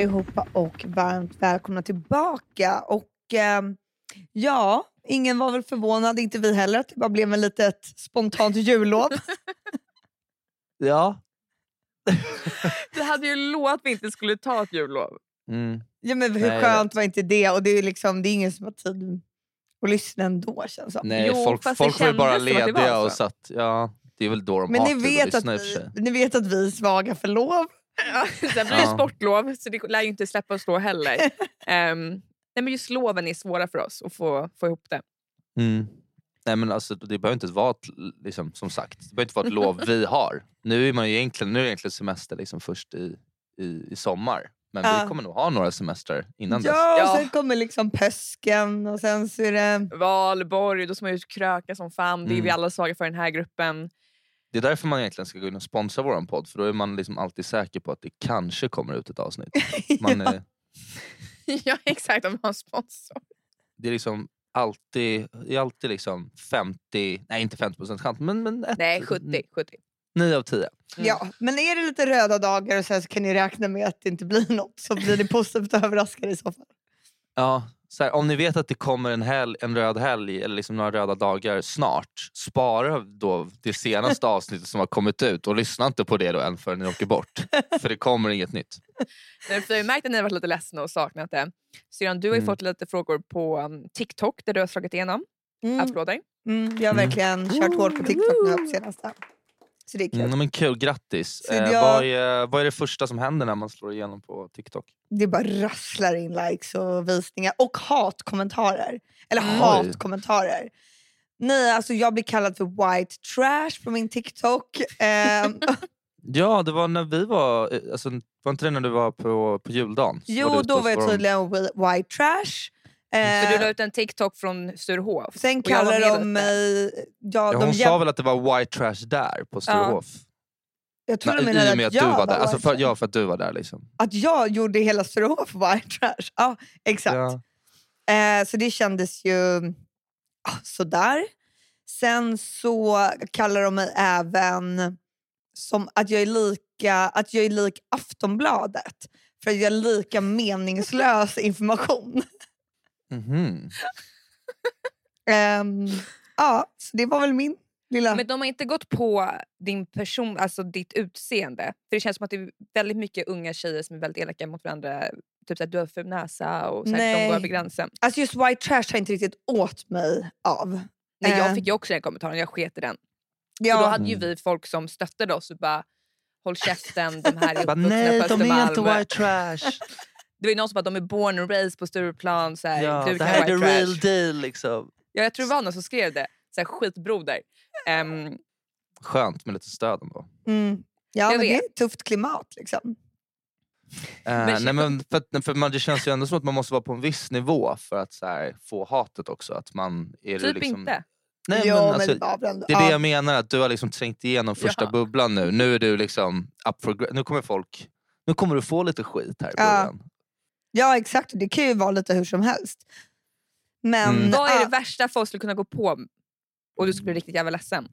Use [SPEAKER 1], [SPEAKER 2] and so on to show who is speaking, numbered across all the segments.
[SPEAKER 1] Allihopa och varmt välkomna tillbaka. Och eh, ja, ingen var väl förvånad, inte vi heller, att det bara blev en litet spontant jullov.
[SPEAKER 2] Ja.
[SPEAKER 3] Vi hade ju lovat att vi inte skulle ta ett jullov.
[SPEAKER 2] Mm.
[SPEAKER 1] ja, men hur
[SPEAKER 2] Nej,
[SPEAKER 1] skönt var inte det? Och det är, liksom, det är ingen som har tid att lyssna ändå känns som.
[SPEAKER 2] Nej,
[SPEAKER 3] Jo,
[SPEAKER 2] folk,
[SPEAKER 3] det
[SPEAKER 2] folk var ju bara
[SPEAKER 3] att det var
[SPEAKER 2] lediga
[SPEAKER 3] så.
[SPEAKER 2] och satt... Ja, det är väl då de
[SPEAKER 1] Men
[SPEAKER 2] har
[SPEAKER 1] ni
[SPEAKER 2] tid
[SPEAKER 1] vet,
[SPEAKER 2] att
[SPEAKER 1] att
[SPEAKER 2] lyssna i och för
[SPEAKER 1] vi,
[SPEAKER 2] sig.
[SPEAKER 1] ni vet att vi är svaga för lov.
[SPEAKER 3] Sen blir det
[SPEAKER 2] Ja.
[SPEAKER 3] sportlov så det lär ju inte släppa oss då heller. Ehm, nej, men just loven är svåra för oss att få, få ihop det.
[SPEAKER 2] Mm. Nej, men alltså, det behöver inte vara ett, liksom, som sagt, det behöver inte vara ett lov vi har. Nu är, man ju egentligen, nu är det egentligen semester liksom först i, i, i sommar. Men
[SPEAKER 1] Ja.
[SPEAKER 2] vi kommer nog ha några semestrar innan dess.
[SPEAKER 1] Ja, och
[SPEAKER 3] Ja.
[SPEAKER 1] sen kommer liksom påsken och sen så är det...
[SPEAKER 3] Valborg, då ska man ju kröka som fan. Det är vi
[SPEAKER 2] Mm.
[SPEAKER 3] alla svaga för i den här gruppen.
[SPEAKER 2] Det är därför man egentligen ska gå in och sponsra vår podd. För då är man liksom alltid säker på att det kanske kommer ut ett avsnitt. Man
[SPEAKER 1] ja.
[SPEAKER 2] är,
[SPEAKER 3] ja exakt, om man har sponsor.
[SPEAKER 2] det är liksom alltid, det är alltid liksom 50, nej inte 50% chans, men, men ett,
[SPEAKER 3] Nej, 70. 70.
[SPEAKER 2] 9 av 10.
[SPEAKER 1] Ja, men är det lite röda dagar och sen så kan ni räkna med att det inte blir något så blir ni positivt överraskade i så fall.
[SPEAKER 2] Ja, så här, om ni vet att det kommer en, helg, en röd helg eller liksom några röda dagar snart, spara då det senaste avsnittet som har kommit ut och lyssna inte på det då än förrän ni åker bort. För det kommer inget nytt.
[SPEAKER 3] Men för jag har märkt att ni har varit lite ledsna och saknat det. Syrran, du har ju
[SPEAKER 2] Mm.
[SPEAKER 3] fått lite frågor på um, TikTok där du har slagit igenom.
[SPEAKER 1] Mm.
[SPEAKER 3] Applåder.
[SPEAKER 1] Mm, jag har
[SPEAKER 2] Mm.
[SPEAKER 1] verkligen kört hårt på TikTok nu på senaste. Så det är kul.
[SPEAKER 2] Mm, men kul, grattis. Eh,
[SPEAKER 1] jag-
[SPEAKER 2] vad, är, vad är det första som händer när man slår igenom på TikTok?
[SPEAKER 1] Det bara rasslar in likes och visningar och hatkommentarer. Eller
[SPEAKER 3] Mm.
[SPEAKER 1] hatkommentarer. Nej, alltså jag blir kallad för white trash på min TikTok. Ehm,
[SPEAKER 2] Ja, det var när vi var, eh, alltså, var inte det när du var på, på juldagen?
[SPEAKER 1] Jo,
[SPEAKER 2] ute
[SPEAKER 1] då var jag tydligen whi- white trash.
[SPEAKER 3] För du
[SPEAKER 1] Ehm,
[SPEAKER 3] la ut en TikTok från Sturehof.
[SPEAKER 1] sen
[SPEAKER 3] var
[SPEAKER 1] kallar
[SPEAKER 3] med
[SPEAKER 1] de mig... Ja,
[SPEAKER 2] Ja,
[SPEAKER 1] de
[SPEAKER 2] hon
[SPEAKER 1] jäm-
[SPEAKER 2] sa väl att det var white trash där på Sturehof?
[SPEAKER 1] jag tror de menade
[SPEAKER 2] I och med
[SPEAKER 1] att
[SPEAKER 2] att du
[SPEAKER 1] jag
[SPEAKER 2] var där. Alltså för, ja, för att du var där. Liksom.
[SPEAKER 1] Att jag gjorde hela Sturehof white trash. Ja, exakt.
[SPEAKER 2] Ja.
[SPEAKER 1] Eh, så det kändes ju ah, sådär. Sen så kallar de mig även som att jag är lika att jag är lik Aftonbladet. För att jag är lika meningslös information.
[SPEAKER 2] Mhm.
[SPEAKER 1] Ehm, ja, så det var väl min lilla...
[SPEAKER 3] Men de har inte gått på din person, alltså ditt utseende. För Det känns som att det är väldigt mycket unga tjejer som är väldigt elaka mot varandra. Typ såhär, du har ful näsa och såhär, de
[SPEAKER 1] Nej.
[SPEAKER 3] går över gränsen.
[SPEAKER 1] Alltså just white trash har inte riktigt åt mig av.
[SPEAKER 3] Nej, jag fick ju också den kommentaren, jag sket i den.
[SPEAKER 1] ja,
[SPEAKER 3] För då hade ju
[SPEAKER 2] Mm.
[SPEAKER 3] vi folk som stöttade oss och bara håll käften, de här är uppvuxna
[SPEAKER 2] nej,
[SPEAKER 3] på
[SPEAKER 2] de är inte
[SPEAKER 3] Östermalm."
[SPEAKER 2] white trash.
[SPEAKER 3] Det var ju någon som bara de är born and raised på Stureplan. Så här,
[SPEAKER 2] ja,
[SPEAKER 3] du
[SPEAKER 2] det här är the real deal. Liksom.
[SPEAKER 3] Ja, jag tror det var någon som skrev det. Så här, skitbroder. Ehm,
[SPEAKER 2] Skönt med lite stöd ändå.
[SPEAKER 1] mm, ja
[SPEAKER 3] Jag
[SPEAKER 1] men det är
[SPEAKER 3] vet.
[SPEAKER 1] ett tufft klimat liksom.
[SPEAKER 2] Eh,
[SPEAKER 3] Men-
[SPEAKER 2] nej, men för, för man, det känns ju ändå som att man måste vara på en viss nivå för att här, få hatet också. Att man är
[SPEAKER 3] typ
[SPEAKER 2] liksom,
[SPEAKER 3] inte.
[SPEAKER 2] Nej,
[SPEAKER 1] Jo,
[SPEAKER 2] men,
[SPEAKER 1] men
[SPEAKER 2] alltså,
[SPEAKER 1] ändå-
[SPEAKER 2] det är det
[SPEAKER 1] ja.
[SPEAKER 2] jag menar, att du har liksom trängt igenom första
[SPEAKER 3] Ja.
[SPEAKER 2] bubblan nu. Nu är du liksom up for Nu kommer folk... Nu kommer du få lite skit här i
[SPEAKER 1] Ja.
[SPEAKER 2] början.
[SPEAKER 1] Ja exakt, det kan ju vara lite hur som helst. Men
[SPEAKER 2] Mm.
[SPEAKER 3] Vad är
[SPEAKER 1] ja,
[SPEAKER 3] det värsta folk skulle kunna gå på och du skulle bli riktigt jävla ledsen?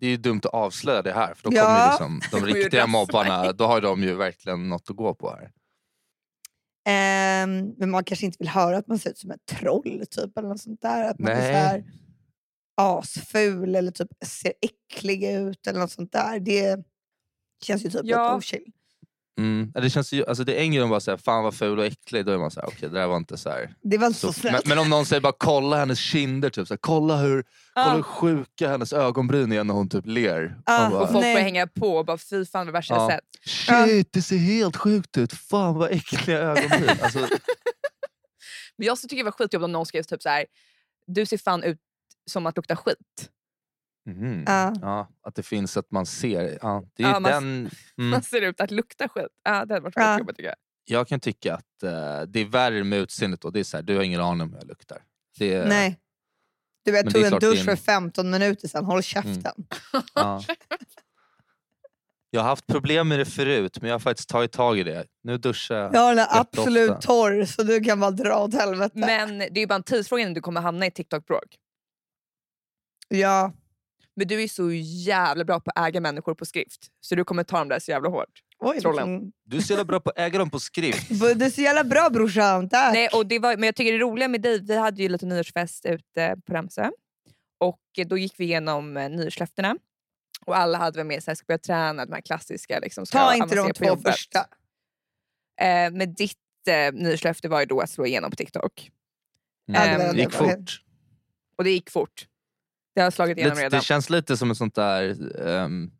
[SPEAKER 2] Det är ju dumt att avslöja det här för då
[SPEAKER 1] Ja.
[SPEAKER 2] kommer ju liksom, de riktiga mobbarna, då har de ju verkligen något att gå på här.
[SPEAKER 1] ehm, men man kanske inte vill höra att man ser ut som ett troll typ, eller något sånt där. Att man är
[SPEAKER 2] Nej.
[SPEAKER 1] så här asful eller typ ser äcklig ut eller något sånt där. Det känns ju typ
[SPEAKER 3] Ja.
[SPEAKER 1] lite ochill.
[SPEAKER 2] Mm. Det, känns ju, alltså det är en grej om bara säga fan vad ful och äcklig, då är man såhär okej det där var inte så här.
[SPEAKER 1] Det var inte så,
[SPEAKER 2] Så,
[SPEAKER 1] snällt.
[SPEAKER 2] men, men om någon säger bara kolla hennes kinder, typ, så här, kolla, hur, kolla hur sjuka hennes ögonbryn är när hon typ ler. Man bara,
[SPEAKER 3] Och folk börjar hänga på och bara fy fan det värsta jag
[SPEAKER 2] Ja.
[SPEAKER 3] sett.
[SPEAKER 2] Shit det ser helt sjukt ut, fan vad äckliga ögonbryn. Alltså,
[SPEAKER 3] Men jag tycker det var skitjobbigt om någon skrev typ så här. du ser fan ut som att lukta skit.
[SPEAKER 2] Mhm.
[SPEAKER 1] Ja.
[SPEAKER 2] ja, att det finns att man ser. Ja, det är
[SPEAKER 3] Ja, man-
[SPEAKER 2] den, mm.
[SPEAKER 3] Man ser ut att lukta skit. Ja, det hade varit
[SPEAKER 1] Ja.
[SPEAKER 3] skitjobbigt tycker jag.
[SPEAKER 2] Jag kan tycka att eh, det är värre med utseendet då. Det är så här, du har ingen aning om hur jag luktar. Det är,
[SPEAKER 1] Nej. Du
[SPEAKER 2] Men
[SPEAKER 1] tog
[SPEAKER 2] det är
[SPEAKER 1] en dusch
[SPEAKER 2] är
[SPEAKER 1] för
[SPEAKER 2] en-
[SPEAKER 1] 15 minuter sedan. Håll käften.
[SPEAKER 2] Ja. Jag har haft problem med det förut men jag har faktiskt tagit tag i det. Nu duschar jag.
[SPEAKER 1] Jag den
[SPEAKER 2] Jätteofta.
[SPEAKER 1] absolut torr så du kan bara dra åt helvete.
[SPEAKER 3] Men det är ju bara en tidsfråga innan du kommer hamna i TikTok-bråk.
[SPEAKER 1] Ja.
[SPEAKER 3] Men du är så jävla bra på att äga människor på skrift. Så du kommer ta dem där så jävla hårt.
[SPEAKER 1] Oj, liksom.
[SPEAKER 2] Du är så jävla bra på att äga dem på skrift.
[SPEAKER 1] Du är så jävla bra brorsan, tack.
[SPEAKER 3] Nej, och det var, men jag tycker det roliga med dig, vi hade ju lite nyårsfest ute på Ramsö. Och då gick vi igenom eh, nyårslöftena. Och alla hade väl med sig, ska börja träna, de här klassiska. Liksom, ska
[SPEAKER 1] Ta inte de två
[SPEAKER 3] jobbet.
[SPEAKER 1] första.
[SPEAKER 3] Eh, men ditt eh, nyårslöfte var ju då att slå igenom på TikTok. Ehm,
[SPEAKER 1] var
[SPEAKER 2] Det gick fort.
[SPEAKER 3] Och det gick fort. Det har slagit igenom
[SPEAKER 2] Lite,
[SPEAKER 3] redan.
[SPEAKER 2] det känns lite som ett sånt där um,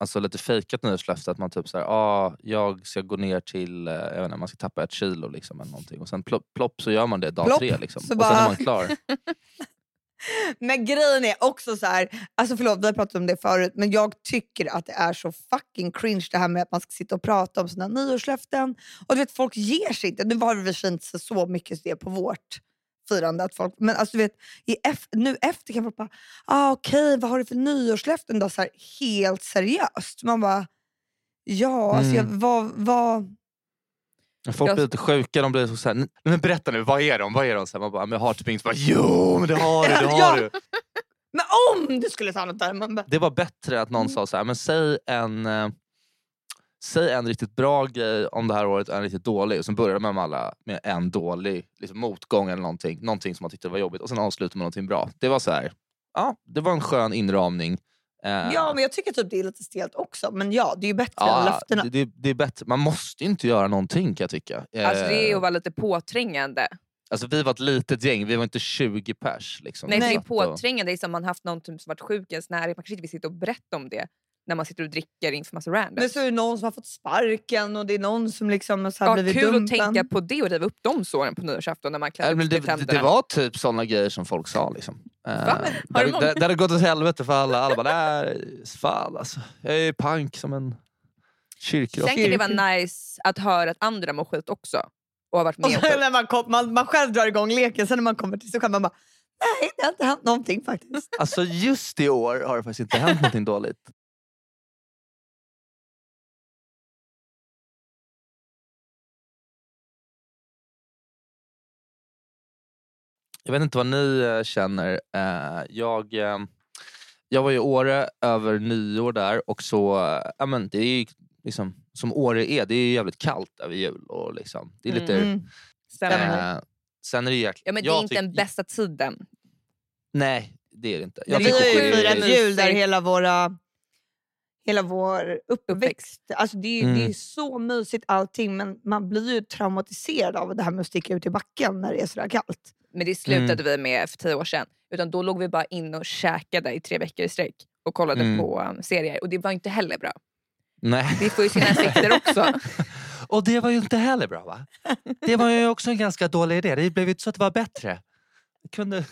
[SPEAKER 2] alltså lite fejkat nyårslöfte. Att man typ såhär, ah, jag ska gå ner till, eh, jag vet inte, man ska tappa ett kilo liksom, eller någonting. Och sen plopp, plopp så gör man det dag
[SPEAKER 1] Plopp,
[SPEAKER 2] tre. Liksom.
[SPEAKER 1] så
[SPEAKER 2] och sen
[SPEAKER 1] bara-
[SPEAKER 2] är man klar.
[SPEAKER 1] Men grejen är också så här, alltså förlåt vi har pratat om det förut, men jag tycker att det är så fucking cringe det här med att man ska sitta och prata om sina nyårslöften. Och du vet folk ger sig inte. Nu har vi inte så mycket det på vårt firande. Att folk, men alltså du vet, i eff- nu efter kan folk bara, ah, okej vad har du för nyårslöften då? Så här, helt seriöst. Man bara, ja alltså jag,
[SPEAKER 2] Mm.
[SPEAKER 1] vad, vad,
[SPEAKER 2] Folk blir lite sjuka, de blir så såhär, men berätta nu, vad är de? Vad är de? Så här, man bara, men jag har typ inget. Bara, jo, men det har du, det har
[SPEAKER 1] Ja.
[SPEAKER 2] du.
[SPEAKER 1] Men om du skulle ta något där, man bara,
[SPEAKER 2] Det var bättre att
[SPEAKER 1] Mm.
[SPEAKER 2] någon sa så här, men säg en, eh, säg en riktigt bra grej om det här året och en riktigt dålig. Och sen börjar man med alla med en dålig liksom motgång eller någonting. Någonting som man tyckte var jobbigt. Och sen avslutar man med någonting bra. Det var så här, ja, det var en skön inramning. Eh,
[SPEAKER 1] ja men jag tycker typ det är lite stelt också. Men ja, det är ju bättre än
[SPEAKER 2] ja,
[SPEAKER 1] löftena.
[SPEAKER 2] det, det, är bättre. Man måste ju inte göra någonting kan jag tycka. Eh,
[SPEAKER 3] Alltså det är ju att vara lite påträngande.
[SPEAKER 2] alltså, vi var ett litet gäng, vi var inte 20 pers. Liksom.
[SPEAKER 3] Nej, det är påträngande. Det är som man haft någon som varit sjuk i ens närhet. Man kanske inte vill sitta och berätta om det när man sitter och dricker inför massa randoms.
[SPEAKER 1] Men så är det någon som har fått sparken och det är någon som liksom har så här
[SPEAKER 3] ja,
[SPEAKER 1] blivit
[SPEAKER 3] kul att
[SPEAKER 1] dumpen.
[SPEAKER 3] tänka på det och riva upp de såren på nyårsafton när man klär
[SPEAKER 2] Ja, men det,
[SPEAKER 3] i
[SPEAKER 2] det, det var typ såna grejer som folk sa. Liksom.
[SPEAKER 3] Har
[SPEAKER 2] där,
[SPEAKER 3] många?
[SPEAKER 2] där, där det gått åt helvete för alla. Alla bara, nej, fan alltså. Jag är pank som en kyrkrock.
[SPEAKER 3] Sen kan det vara nice att höra att andra mår skit också. Och har varit
[SPEAKER 1] Och
[SPEAKER 3] med om
[SPEAKER 1] sen när man, kom, man, man själv drar igång leken, sen när man kommer till sig själv man bara nej det har inte hänt någonting faktiskt.
[SPEAKER 2] Alltså just i år har det faktiskt inte hänt någonting dåligt. Jag vet inte vad ni eh, känner. Eh, Jag, eh, jag var i Åre över nyår där och så, ja men det är ju liksom, som Åre är, det är ju jävligt kallt över jul. Och liksom, det är lite,
[SPEAKER 1] Mm.
[SPEAKER 3] Stämmer.
[SPEAKER 2] eh, sen är det jäkligt...
[SPEAKER 3] Ja, men det
[SPEAKER 2] jag
[SPEAKER 3] är inte
[SPEAKER 2] tyck-
[SPEAKER 3] den bästa tiden.
[SPEAKER 2] Nej, det är det inte.
[SPEAKER 1] Men vi
[SPEAKER 2] tycker
[SPEAKER 1] har ju
[SPEAKER 2] det är-
[SPEAKER 1] firat jul där hela, våra, hela vår uppväxt. Alltså det, är, det är
[SPEAKER 2] Mm.
[SPEAKER 1] så mysigt allting men man blir ju traumatiserad av det här med att sticka ut i backen när det är sådär kallt.
[SPEAKER 3] Men det slutade
[SPEAKER 2] Mm.
[SPEAKER 3] vi med för tio år sedan. Utan då låg vi bara inne och käkade i tre veckor i sträck och kollade
[SPEAKER 2] Mm.
[SPEAKER 3] på um, serier. Och det var inte heller bra.
[SPEAKER 2] Nej.
[SPEAKER 3] Det får ju sina effekter också.
[SPEAKER 2] Och det var ju inte heller bra va? Det var ju också en ganska dålig idé. Det blev ju inte så att det var bättre. Kunde...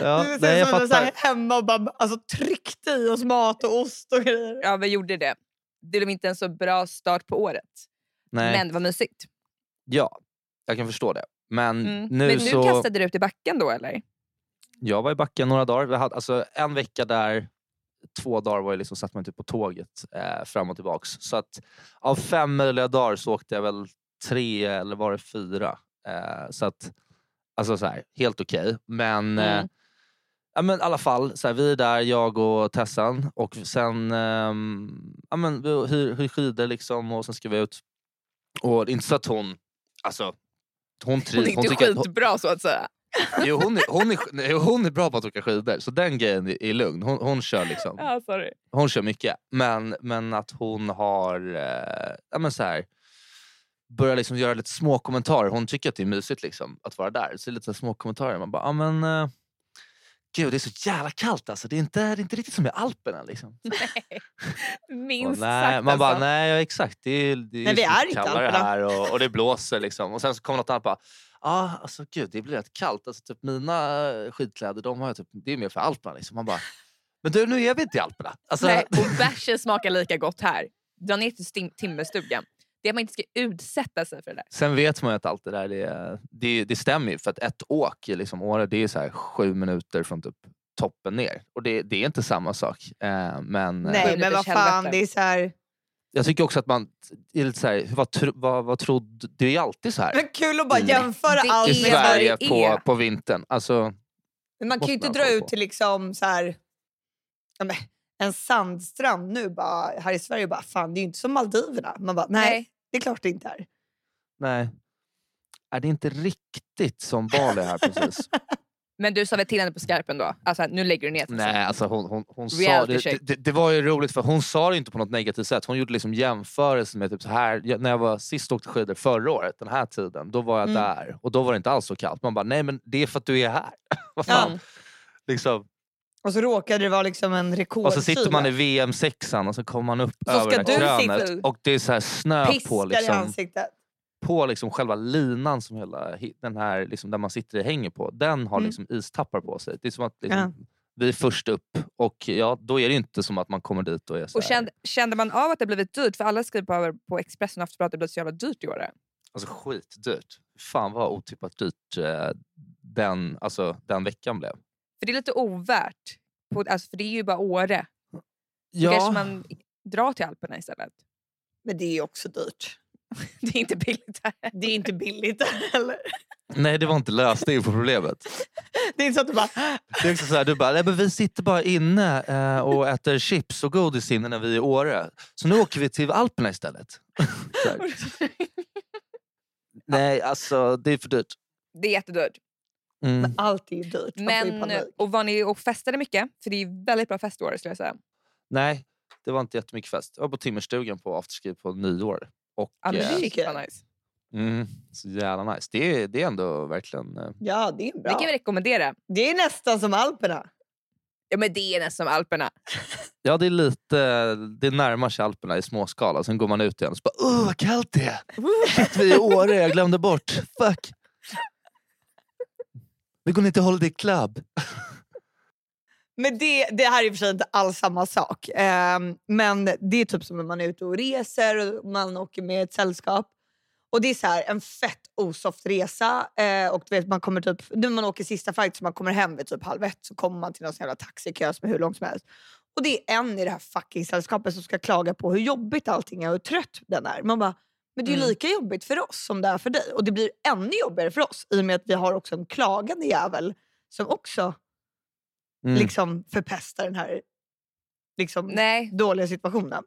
[SPEAKER 2] Ja,
[SPEAKER 1] du
[SPEAKER 2] nej,
[SPEAKER 1] ser
[SPEAKER 2] jag
[SPEAKER 1] så här
[SPEAKER 2] fattar.
[SPEAKER 1] hemma och bara alltså, tryckte i oss mat och ost och grejer.
[SPEAKER 3] Ja, vi gjorde det. Det blev inte en så bra start på året.
[SPEAKER 2] Nej.
[SPEAKER 3] Men det var mysigt.
[SPEAKER 2] Ja, jag kan förstå det. Men
[SPEAKER 3] Mm.
[SPEAKER 2] nu
[SPEAKER 3] Men nu
[SPEAKER 2] så...
[SPEAKER 3] kastade du ut i backen då eller?
[SPEAKER 2] Jag var i backen några dagar. Vi hade, alltså, en vecka där, två dagar var jag liksom, satt man typ på tåget eh, fram och tillbaks. Så att av fem möjliga dagar så åkte jag väl tre eller var det fyra. Eh, så att, alltså så här, helt okej. Men, eh,
[SPEAKER 3] Mm.
[SPEAKER 2] ja, men i alla fall, så här, vi är där, jag och Tessan. Och sen ehm, ja, men, vi hyr, hyr skidor liksom, och sen ska vi ut. Och inte så att hon, alltså, hon,
[SPEAKER 3] Hon
[SPEAKER 2] trivs.
[SPEAKER 3] är inte
[SPEAKER 2] tycker att-
[SPEAKER 3] skitbra så att säga.
[SPEAKER 2] Jo, hon, är, hon, är, nej, hon är bra på att åka skidor, så den grejen är, är lugn. Hon, hon, kör liksom,
[SPEAKER 3] Ja, sorry.
[SPEAKER 2] hon kör mycket. Men, men att hon har eh, ja, men så här, börjar liksom göra lite små kommentarer. Hon tycker att det är mysigt liksom, att vara där. Så är lite så små kommentarer. Man bara, ja men... Eh, Gud, det är så jävla kallt alltså. Det är inte, det är inte riktigt som i Alperna. Liksom. Och
[SPEAKER 3] Minst
[SPEAKER 2] nej,
[SPEAKER 3] sagt
[SPEAKER 2] man bara,
[SPEAKER 3] alltså.
[SPEAKER 2] nej ja, exakt. Det är, det är,
[SPEAKER 1] Nej, vi är inte
[SPEAKER 2] kallare
[SPEAKER 1] Alperna.
[SPEAKER 2] här och, och det blåser. Liksom. Och sen så kommer något annat bara, ah, alltså gud det blir rätt kallt. Alltså, typ, mina skidkläder, de har jag typ, det är mer för Alperna. Liksom. Man bara, men du nu är vi inte i Alperna. Alltså,
[SPEAKER 3] Nej, och bärsen smakar lika gott här. Dra ner till timmerstugan. Det är att man inte ska utsätta sig för det där.
[SPEAKER 2] Sen vet man ju att allt det där det, det, det stämmer ju. För att ett åk i liksom Åre det är så här sju minuter från typ toppen ner. Och det, det är inte samma sak. Eh, men eh,
[SPEAKER 1] Nej men vad fan, det är så här...
[SPEAKER 2] jag tycker också att man är lite så här, vad, tro, vad, vad trodde... Det är ju alltid så här.
[SPEAKER 1] Men kul att bara jämföra
[SPEAKER 3] Det
[SPEAKER 1] allt
[SPEAKER 2] i
[SPEAKER 3] är
[SPEAKER 1] med
[SPEAKER 3] vad
[SPEAKER 2] Sverige
[SPEAKER 3] det
[SPEAKER 2] på,
[SPEAKER 3] är.
[SPEAKER 2] på vintern. Alltså,
[SPEAKER 1] Men man kan ju inte dra ut
[SPEAKER 2] på.
[SPEAKER 1] till liksom så här... En sandstrand nu bara, här i Sverige, bara, fan det är ju inte som Maldiverna. Man bara, nej,
[SPEAKER 3] Nej.
[SPEAKER 1] Det är klart det inte är.
[SPEAKER 2] Nej. Är det inte riktigt som Bali här precis?
[SPEAKER 3] Men du sa väl till henne på skarpen då? Alltså nu lägger du ner det.
[SPEAKER 2] Nej, alltså hon, hon, hon sa, det, det, det var ju roligt för hon sa det inte på något negativt sätt. Hon gjorde liksom jämförelse med typ så här, när jag var sist åkte skidor förra året, den här tiden, då var jag
[SPEAKER 1] Mm.
[SPEAKER 2] där och då var det inte alls så kallt. Man bara, nej men det är för att du är här. Vad fan?
[SPEAKER 3] Ja.
[SPEAKER 2] Liksom.
[SPEAKER 1] Och så råkade det vara liksom en rekordkyla.
[SPEAKER 2] Och så sitter man i VM-sexan och så kommer man upp
[SPEAKER 1] Så
[SPEAKER 2] över det krönet
[SPEAKER 3] sitta-
[SPEAKER 2] och det är så här snö
[SPEAKER 1] Piskar
[SPEAKER 2] på,
[SPEAKER 1] i
[SPEAKER 2] liksom,
[SPEAKER 1] ansiktet.
[SPEAKER 2] på liksom själva linan som hela, den här, liksom, där man sitter och hänger på. Den har
[SPEAKER 1] Mm.
[SPEAKER 2] liksom istappar på sig. Det är som att liksom,
[SPEAKER 1] Ja.
[SPEAKER 2] vi är först upp och ja, då är det inte som att man kommer dit och är så
[SPEAKER 3] Och kände, kände man av att det blivit dyrt? För alla skriver på, på Expressen och Aftonbladet att det blivit så jävla dyrt i år.
[SPEAKER 2] Alltså skitdyrt. Fan vad otippat dyrt eh, den, alltså, den veckan blev.
[SPEAKER 3] För det är lite ovärt. På, alltså, för det är ju bara Åre. Då
[SPEAKER 2] Ja,
[SPEAKER 3] kanske man drar till Alperna istället.
[SPEAKER 1] Men det är också dyrt.
[SPEAKER 3] Det är inte billigt här.
[SPEAKER 1] Det är inte billigt heller.
[SPEAKER 2] nej det var inte lösningen på problemet.
[SPEAKER 1] Det är inte så att du bara...
[SPEAKER 2] Det är också så här, du bara, nej, men vi sitter bara inne eh, och äter chips och godis inne när vi är i Åre. Så nu åker vi till Alperna istället. Här. nej, alltså det är för dyrt.
[SPEAKER 3] Det är jättedyrt.
[SPEAKER 2] Mm.
[SPEAKER 1] Allt är ju dyrt.
[SPEAKER 3] Men, och var ni och festade mycket? För det är väldigt bra fest i Åre skulle jag säga.
[SPEAKER 2] Nej, det var inte jättemycket fest. Jag var på Timmerstugan på afterski på nyår. Och,
[SPEAKER 3] Ja, men
[SPEAKER 2] eh,
[SPEAKER 3] det
[SPEAKER 1] Mycket.
[SPEAKER 3] är nice.
[SPEAKER 2] mm, så jävla nice. Det är, det är ändå verkligen... Eh,
[SPEAKER 1] Ja, det är
[SPEAKER 3] Det
[SPEAKER 1] bra.
[SPEAKER 3] kan vi rekommendera.
[SPEAKER 1] Det är nästan som Alperna.
[SPEAKER 3] Ja, men det är nästan som Alperna.
[SPEAKER 2] Ja, det är lite... Det närmar sig Alperna i småskala. Sen går man ut igen och så bara Åh, vad kallt det är! Shit, vi är i Åre, jag glömde bort. Fuck! Vi går ner till Holiday Club.
[SPEAKER 1] Men det, det här är i och för sig inte alls samma sak. Ehm, men det är typ som när man är ute och reser och man åker med ett sällskap. Och det är så här, en fett osoft resa. Eh, och du vet, man kommer typ, när man åker sista flight så man kommer hem vid typ halv ett så kommer man till någon jävla taxikö som är hur långt som helst. Och det är en i det här fucking sällskapet som ska klaga på hur jobbigt allting är och hur trött den är. Man bara, men det är ju
[SPEAKER 3] Mm.
[SPEAKER 1] lika jobbigt för oss som det är för dig. Och det blir ännu jobbigare för oss i och med att vi har också en klagande jävel som också
[SPEAKER 2] Mm.
[SPEAKER 1] liksom förpestar den här liksom,
[SPEAKER 3] Nej,
[SPEAKER 1] dåliga situationen.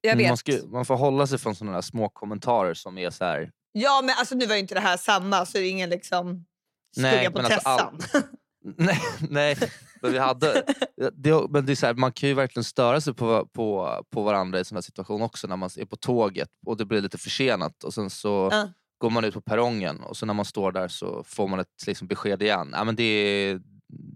[SPEAKER 3] jag vet.
[SPEAKER 2] Man, ska, man får hålla sig från sådana små kommentarer som är så här...
[SPEAKER 1] Ja men alltså nu var ju inte det här samma så det är ingen liksom skugga
[SPEAKER 2] Nej,
[SPEAKER 1] på
[SPEAKER 2] men alltså
[SPEAKER 1] Tessan.
[SPEAKER 2] Nej, nej men vi hade... Det, men det är så här, man kan ju verkligen störa sig på, på, på varandra i sådana situationer också när man är på tåget och det blir lite försenat och sen så
[SPEAKER 1] Ja.
[SPEAKER 2] går man ut på perrongen och så när man står där så får man ett liksom, besked igen. Ja, men det, är,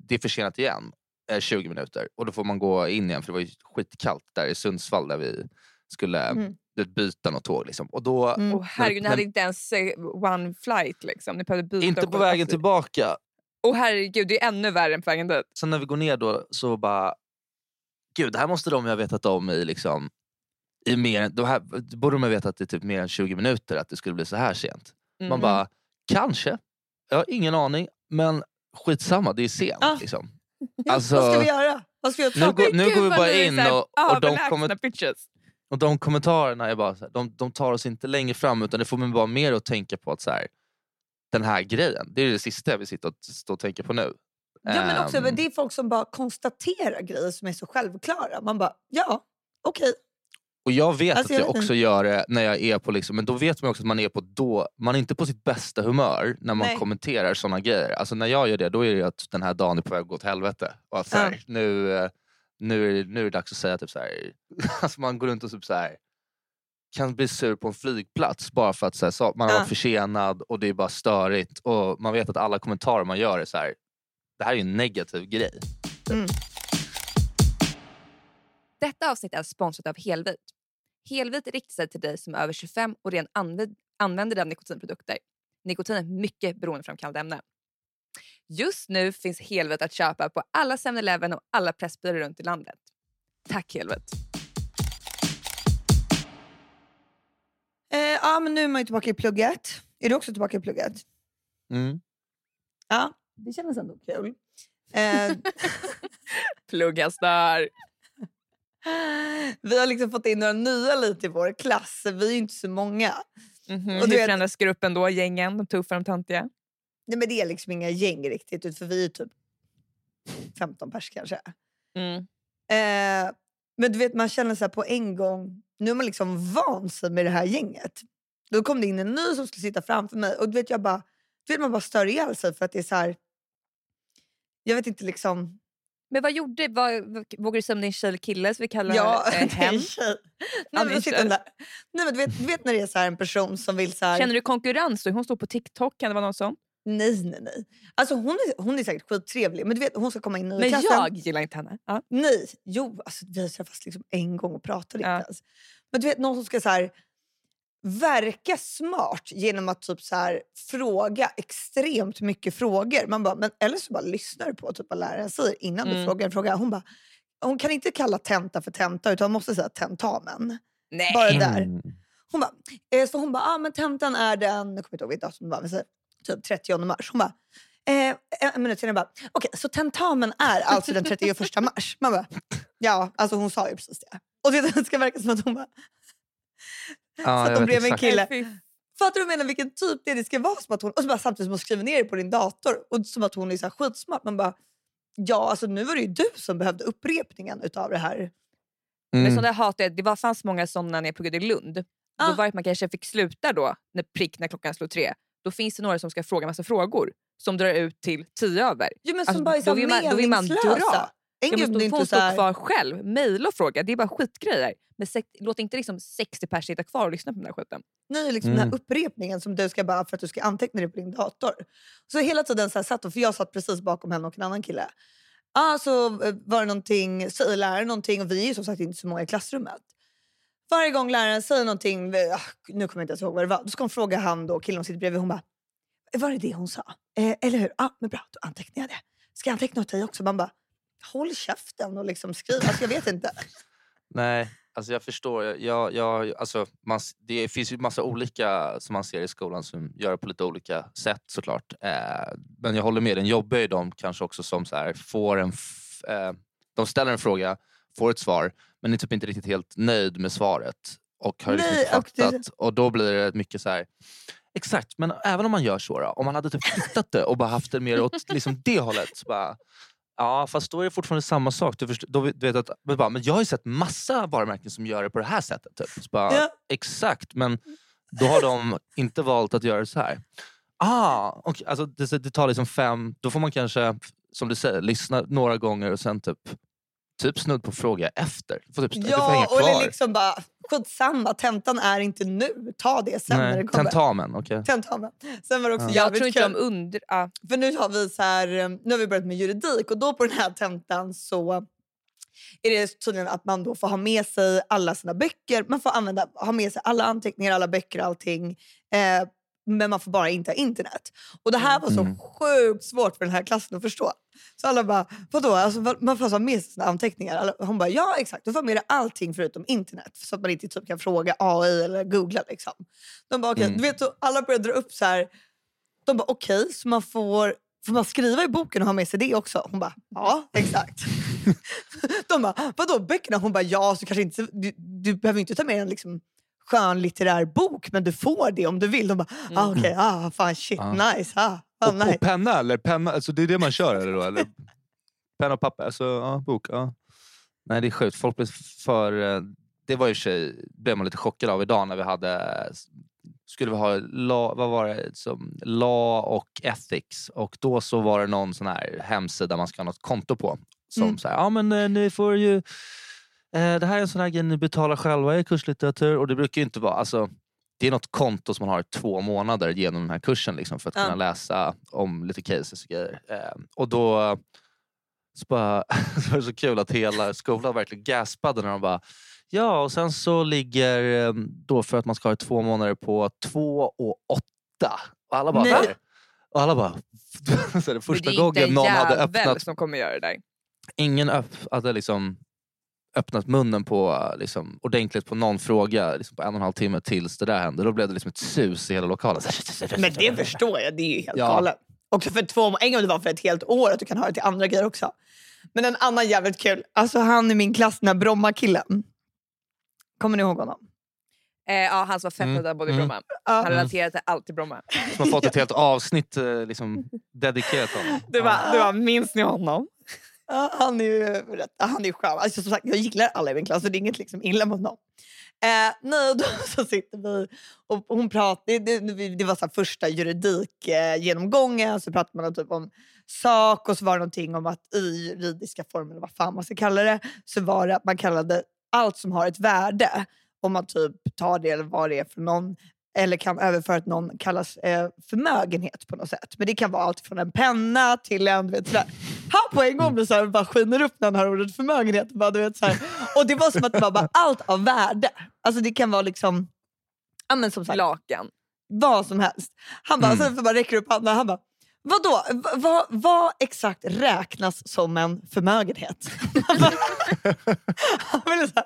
[SPEAKER 2] det är försenat igen, eh, 20 minuter. Och då får man gå in igen för det var ju skitkallt där i Sundsvall där vi skulle
[SPEAKER 1] Mm.
[SPEAKER 2] byta något tåg. Liksom. Och då,
[SPEAKER 1] Mm.
[SPEAKER 3] Åh, herregud, ni hade inte ens eh, one flight. Liksom. Ni behövde byta.
[SPEAKER 2] Inte på vägen tillbaka.
[SPEAKER 3] Åh herregud, det är ännu värre än på vägen dit.
[SPEAKER 2] sen när vi går ner då så bara... Gud, det här måste de ha vetat om i liksom... I mer, de här, borde de ha vetat i typ mer än 20 minuter att det skulle bli så här sent. Man
[SPEAKER 3] Mm.
[SPEAKER 2] bara, kanske. Jag har ingen aning. Men skitsamma, det är sent.
[SPEAKER 1] Ja.
[SPEAKER 2] Liksom. Alltså,
[SPEAKER 1] vad ska vi göra? Ska vi
[SPEAKER 2] nu
[SPEAKER 1] göra?
[SPEAKER 2] går- nu
[SPEAKER 3] Gud,
[SPEAKER 2] går vi bara in
[SPEAKER 3] här
[SPEAKER 2] och- och de kommer-. Och de kommentarerna är bara här, de, de tar oss inte längre fram utan det får mig bara mer att tänka på att så här, den här grejen, det är det sista vill sitta och, stå och tänka på nu.
[SPEAKER 1] Ja, men också,
[SPEAKER 2] Ehm,
[SPEAKER 1] men det är folk som bara konstaterar grejer som är så självklara. Man bara, ja, okej.
[SPEAKER 2] Och jag vet
[SPEAKER 1] Alltså,
[SPEAKER 2] att
[SPEAKER 1] jag
[SPEAKER 2] jag också gör det när jag är på, liksom, men då vet man också att man är på då, man är inte på sitt bästa humör när man
[SPEAKER 1] Nej.
[SPEAKER 2] kommenterar såna grejer. Alltså när jag gör det, då är det att den här dagen är på väg att gå åt helvete. Och att, så här,
[SPEAKER 1] Ja.
[SPEAKER 2] nu, eh, nu, är det, nu är det dags att säga typ så här, alltså man går runt och typ så här, kan bli sur på en flygplats bara för att så här, så, man har
[SPEAKER 1] Ja.
[SPEAKER 2] varit försenad och det är bara störigt. Och man vet att alla kommentarer man gör är så här, det här är en negativ grej.
[SPEAKER 3] Detta avsnitt är sponsrat av Helvit. Helvit riktar sig till dig som är över 25 och redan använd- använder av nikotinprodukter. Nikotin är ett mycket beroendeframkallande ämne. Just nu finns Helvit att köpa på alla 7-Eleven och alla Pressbyråer runt i landet. Tack Helvit!
[SPEAKER 1] Ja, men nu är man ju tillbaka i plugget. Är du också tillbaka i plugget?
[SPEAKER 2] Mm.
[SPEAKER 1] Ja, det kändes ändå kul. Eh,
[SPEAKER 3] Plugghästar!
[SPEAKER 1] vi har liksom fått in några nya lite i vår klass. Vi är ju inte så många.
[SPEAKER 3] Mhm,
[SPEAKER 1] Och
[SPEAKER 3] Hur
[SPEAKER 1] du vet-
[SPEAKER 3] förändras gruppen då? Gängen? De tuffa, de töntiga?
[SPEAKER 1] Nej, men det är liksom inga gäng riktigt, ut- för vi är typ 15 pers kanske.
[SPEAKER 3] Mm.
[SPEAKER 1] Eh, men du vet, man känner så här på en gång, nu är man liksom van sig med det här gänget. Då kom det in en ny som skulle sitta framför mig och du vet, jag bara, du vet man bara stör ihjäl sig för att det är så här. Jag vet inte liksom.
[SPEAKER 3] Men vad gjorde, vad, vågar du säga om din tjej eller kille som vi kallar
[SPEAKER 1] Ja,
[SPEAKER 3] eh,
[SPEAKER 1] det är
[SPEAKER 3] hem?
[SPEAKER 1] en.
[SPEAKER 3] Ja,
[SPEAKER 1] Nej,
[SPEAKER 3] det är
[SPEAKER 1] men, sitter där. Nej, men du, vet, du vet när det är så här en person som vill så här.
[SPEAKER 3] Känner du konkurrens då? Hon står på TikTok, kan det vara någon sån?
[SPEAKER 1] Nej, nej, nej. Alltså hon är, hon är säkert skittrevlig men du vet hon ska komma in i
[SPEAKER 3] Men
[SPEAKER 1] klassen.
[SPEAKER 3] jag gillar inte henne. Ja.
[SPEAKER 1] Nej, jo alltså, vi har träffats liksom en gång och pratade
[SPEAKER 3] Ja.
[SPEAKER 1] inte ens. Men du vet någon som ska så här, verka smart genom att typ så här, fråga extremt mycket frågor. Man bara, men, eller så bara lyssnar du på typ vad läraren säger innan du
[SPEAKER 3] Mm.
[SPEAKER 1] frågar en fråga. Hon, bara, hon kan inte kalla tenta för tenta utan hon måste säga tentamen.
[SPEAKER 3] Nej.
[SPEAKER 1] Bara där.
[SPEAKER 2] Mm.
[SPEAKER 1] Hon bara, eh, så hon bara, ah, men tentan är den, jag kommer inte ihåg vilket datum men så, typ 30 mars. Hon bara, eh, en minut senare bara, okej så tentamen är alltså den 31 mars. Man bara, ja alltså hon sa ju precis det. Och det ska verka som att hon bara, så att de blev en kille. Fattar du vad jag menar vilken typ det är? Det ska vara som att hon, och så bara, samtidigt som hon skriver ner det på din dator och som att hon är så här skitsmart. Man bara, ja alltså nu var det ju du som behövde upprepningen utav det här.
[SPEAKER 3] Men
[SPEAKER 2] Mm.
[SPEAKER 3] sånt där hatar jag. Det var, fanns många såna när jag pluggade i Lund.
[SPEAKER 1] Ah.
[SPEAKER 3] Då var det att man kanske fick sluta då, när prick när klockan slår tre. Då finns det några som ska fråga massa frågor som drar ut till tio över.
[SPEAKER 1] Jo, men som
[SPEAKER 3] Alltså,
[SPEAKER 1] bara är så
[SPEAKER 3] då vill man- då vill man dra.
[SPEAKER 1] En
[SPEAKER 3] Jag måste
[SPEAKER 1] inte
[SPEAKER 3] stå
[SPEAKER 1] så här,
[SPEAKER 3] kvar själv, mejla och fråga. Det är bara skitgrejer. Men sex, låt inte liksom 60 personer sitta kvar och lyssna på den här skiten.
[SPEAKER 1] Nej, liksom den
[SPEAKER 2] Mm.
[SPEAKER 1] här upprepningen som du ska bara för att du ska anteckna det på din dator. Så hela tiden så här satt hon, för jag satt precis bakom henne och en annan kille. Ah, så eh, var det någonting, säger läraren någonting och vi är ju som sagt inte så många i klassrummet. Varje gång läraren säger någonting, ah, nu kommer jag inte ens ihåg vad det var, då ska hon fråga han då, killen som sitter bredvid. Hon bara, var det det hon sa? Eh, eller hur? Ah, men bra, då antecknar jag det. Ska jag anteckna åt dig också? Man bara, håll käften och liksom skriv. Alltså, jag vet inte.
[SPEAKER 2] Nej, alltså jag förstår. Jag, jag, alltså man, det finns ju massa olika som man ser i skolan som gör det på lite olika sätt såklart. Eh, men jag håller med, den jobbar ju de kanske också som så här, får en... Eh, de ställer en fråga, får ett svar, men är typ inte riktigt helt nöjd med svaret. Och har liksom
[SPEAKER 1] Nej,
[SPEAKER 2] inte
[SPEAKER 1] och det-
[SPEAKER 2] fattat. Och då blir det mycket så här... Exakt, men även om man gör så då, om man hade typ tittat det och bara haft det mer åt liksom det hållet. Så bara, Ja, fast då är det fortfarande samma sak. Du, förstår, då, du vet att, men bara, men jag har ju sett massa varumärken som gör det på det här sättet. Typ. Bara,
[SPEAKER 1] Ja.
[SPEAKER 2] Exakt, men då har de inte valt att göra det så här. Ah, okay. alltså, det, det tar liksom fem... Då får man kanske, som du säger, lyssna några gånger och sen typ, typ snudd på fråga efter. Du får, typ, du får hänga
[SPEAKER 1] Ja, och det liksom bara, skitsamma, tentan är inte nu. Ta det sen när det
[SPEAKER 2] Nej,
[SPEAKER 1] kommer.
[SPEAKER 2] tentamen, okej.
[SPEAKER 1] Tentamen. Sen var det också
[SPEAKER 2] Ja.
[SPEAKER 3] Jag tror inte
[SPEAKER 1] kul.
[SPEAKER 3] de under... Ja.
[SPEAKER 1] För nu har vi så här, eh, nu har vi börjat med juridik och då på den här tentan så är det tydligen att man då får ha med sig alla sina böcker. Man får använda, ha med sig alla anteckningar, alla böcker och allting. Eh, men man får bara inte ha internet. Och det här var så
[SPEAKER 2] Mm.
[SPEAKER 1] sjukt svårt för den här klassen att förstå. Så alla bara, vadå? Alltså, man får ha med sig sina anteckningar? Hon bara, ja exakt. Du får med dig allting förutom internet. Så att man inte typ kan fråga AI eller googla. Liksom. De bara, okej.
[SPEAKER 2] Mm.
[SPEAKER 1] Du vet, så alla började dra upp så här. De bara, okej, så man får, får man skriva i boken och ha med sig det också? Hon bara, ja exakt. De bara, vadå böckerna? Hon bara, ja så kanske inte, du, du behöver inte ta med en liksom, skönlitterär bok men du får det om du vill. De bara, ah, okej, ah, fan shit,
[SPEAKER 2] Ja.
[SPEAKER 1] nice. Ah, ah,
[SPEAKER 2] Och,
[SPEAKER 1] nice.
[SPEAKER 2] och penna eller? Penna, alltså det är det man kör eller? Då, eller? Penna och papper, alltså ja, bok. Ja. Nej det är sjukt, folk blir för... eh, Det var för sig, blev man lite chockad av idag när vi hade skulle vi ha la, vad var det, som, law och ethics och då så var det någon sån här hemsida man ska ha något konto på. Som
[SPEAKER 1] Mm.
[SPEAKER 2] så här, ja men eh, ni får ju, det här är en sån här grej ni betalar själva i kurslitteratur och det brukar ju inte vara, alltså det är något konto som man har i två månader genom den här kursen liksom, för att
[SPEAKER 1] Ja.
[SPEAKER 2] kunna läsa om lite cases och grejer. Eh, och då så, bara, så var det så kul att hela skolan verkligen gaspade när de bara Ja, och sen så ligger eh, då för att man ska ha två månader på två och åtta. Och alla bara,
[SPEAKER 1] Nej.
[SPEAKER 2] "Va?" och alla bara så det första gången
[SPEAKER 3] en
[SPEAKER 2] någon hade öppnat,
[SPEAKER 3] som kommer göra det där.
[SPEAKER 2] ingen öpp, hade liksom öppnat munnen på liksom, ordentligt på någon fråga liksom, på en och en halv timme tills det där hände. Då blev det liksom ett sus i hela lokalen.
[SPEAKER 1] Men det förstår jag, det är ju helt
[SPEAKER 2] Ja.
[SPEAKER 1] galet. Också för två, en gång det var för ett helt år, att du kan ha det till andra grejer också. Men en annan jävligt kul, alltså han i min klass, den här Bromma-killen. Kommer ni ihåg honom?
[SPEAKER 3] Eh, ja, han som var fett
[SPEAKER 2] Mm,
[SPEAKER 3] mm. bodde i
[SPEAKER 2] mm.
[SPEAKER 3] Bromma.
[SPEAKER 1] Ja.
[SPEAKER 3] Han relaterade till allt i Bromma.
[SPEAKER 2] Som har fått ett helt avsnitt eh, liksom, dedikerat honom.
[SPEAKER 1] Det var, det var, minns ni honom? Ja, han är ju han är skön. Alltså, som sagt, jag gillar alla i min klass så det är inget liksom illa mot någon. Eh, nej, då så sitter vi och hon pratar, det, det, det var så här första juridikgenomgången, eh, så pratade man typ om sak och så var det någonting om att i juridiska former, eller vad fan man ska kalla det, så var det att man kallade allt som har ett värde, om man typ tar det eller vad det är för någon, eller kan överföra att någon kallas eh, förmögenhet på något sätt. Men det kan vara allt från en penna till en... Vet, sådär. Han på en gång blir såhär, bara skiner upp när han hör ordet förmögenhet. Bara, du vet, såhär. Och det var som att det var bara allt av värde. Alltså det kan vara liksom... Ja, men som sagt,
[SPEAKER 3] Lakan.
[SPEAKER 1] vad som helst. Han bara,
[SPEAKER 2] Mm.
[SPEAKER 1] sen bara räcker upp handen han bara Vadå? V- vad, vad exakt räknas som en förmögenhet? Han Han ville så här,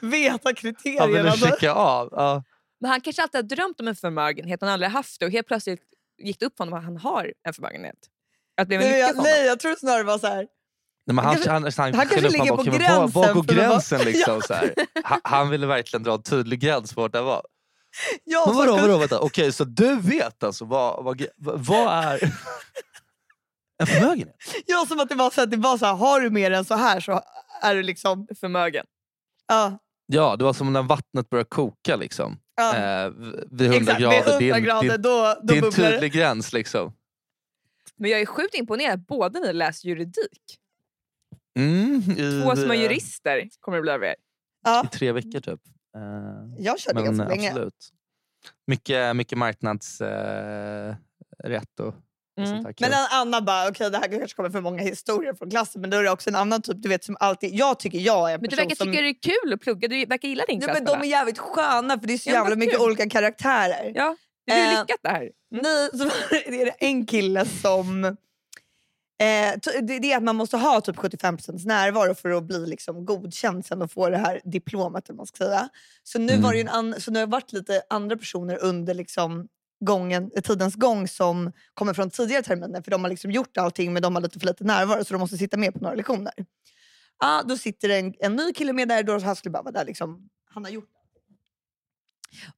[SPEAKER 1] veta
[SPEAKER 2] Han
[SPEAKER 1] kriterierna.
[SPEAKER 2] ville
[SPEAKER 1] Alltså,
[SPEAKER 2] checka av. Ja.
[SPEAKER 3] Men han kanske alltid har drömt om en förmögenhet, han har aldrig haft det och helt plötsligt gick det upp för honom att han har en förmögenhet. Att det en
[SPEAKER 1] nej, jag, nej, jag tror snarare det var så här.
[SPEAKER 2] Nej, men han,
[SPEAKER 1] kanske-
[SPEAKER 2] han, han, han,
[SPEAKER 1] han kanske ligger på
[SPEAKER 2] men Var, var
[SPEAKER 1] gränsen
[SPEAKER 2] går gränsen? Liksom, så här. Han, han ville verkligen dra en tydlig gräns på vart det var.
[SPEAKER 1] Ja,
[SPEAKER 2] Men vadå, vadå vänta. Okej, så du vet alltså vad, vad, vad, är en förmögenhet?
[SPEAKER 1] Ja, som att det var så, att det var så här, har du mer än så här så är du liksom...
[SPEAKER 3] Förmögen.
[SPEAKER 1] Ja,
[SPEAKER 2] Ja, det var som när vattnet börjar koka liksom.
[SPEAKER 1] ja.
[SPEAKER 2] Eh, vid 100
[SPEAKER 1] Exakt,
[SPEAKER 2] grader.
[SPEAKER 1] vid 100
[SPEAKER 2] det är en,
[SPEAKER 1] grader då, då
[SPEAKER 2] tydlig gräns liksom.
[SPEAKER 3] Men jag är sjukt imponerad att båda ni läser juridik.
[SPEAKER 2] Mm, i,
[SPEAKER 3] Två små jurister kommer det bli av er.
[SPEAKER 1] Ja,
[SPEAKER 2] I tre veckor typ. Eh,
[SPEAKER 1] jag körde
[SPEAKER 2] men
[SPEAKER 1] ganska länge.
[SPEAKER 2] absolut. Mycket, mycket marknadsrätt eh, och,
[SPEAKER 3] Mm.
[SPEAKER 1] Men annan bara, okej det här kanske kommer för många historier från klassen men då är det också en annan typ, du vet som alltid, jag tycker jag är en
[SPEAKER 3] Men du
[SPEAKER 1] person
[SPEAKER 3] verkar
[SPEAKER 1] som...
[SPEAKER 3] tycka det är kul att plugga, du verkar gilla din
[SPEAKER 1] ja,
[SPEAKER 3] klass.
[SPEAKER 1] men de är jävligt sköna för det är så
[SPEAKER 3] Ja,
[SPEAKER 1] jävla mycket
[SPEAKER 3] kul.
[SPEAKER 1] olika karaktärer.
[SPEAKER 3] Ja, det
[SPEAKER 1] Eh,
[SPEAKER 3] lyckat det här.
[SPEAKER 1] Nej, så är det en kille som... Eh, det, det är att man måste ha typ 75% närvaro för att bli liksom godkänd sen och få det här diplomet. Eller man ska säga. Så nu
[SPEAKER 2] Mm.
[SPEAKER 1] var det en an- så nu har det varit lite andra personer under liksom gången, tidens gång som kommer från tidigare terminer för de har liksom gjort allting men de har lite för lite närvaro så de måste sitta med på några lektioner. Ah, då sitter en, en ny kille med där, då han skulle bara vara där. Liksom, han har gjort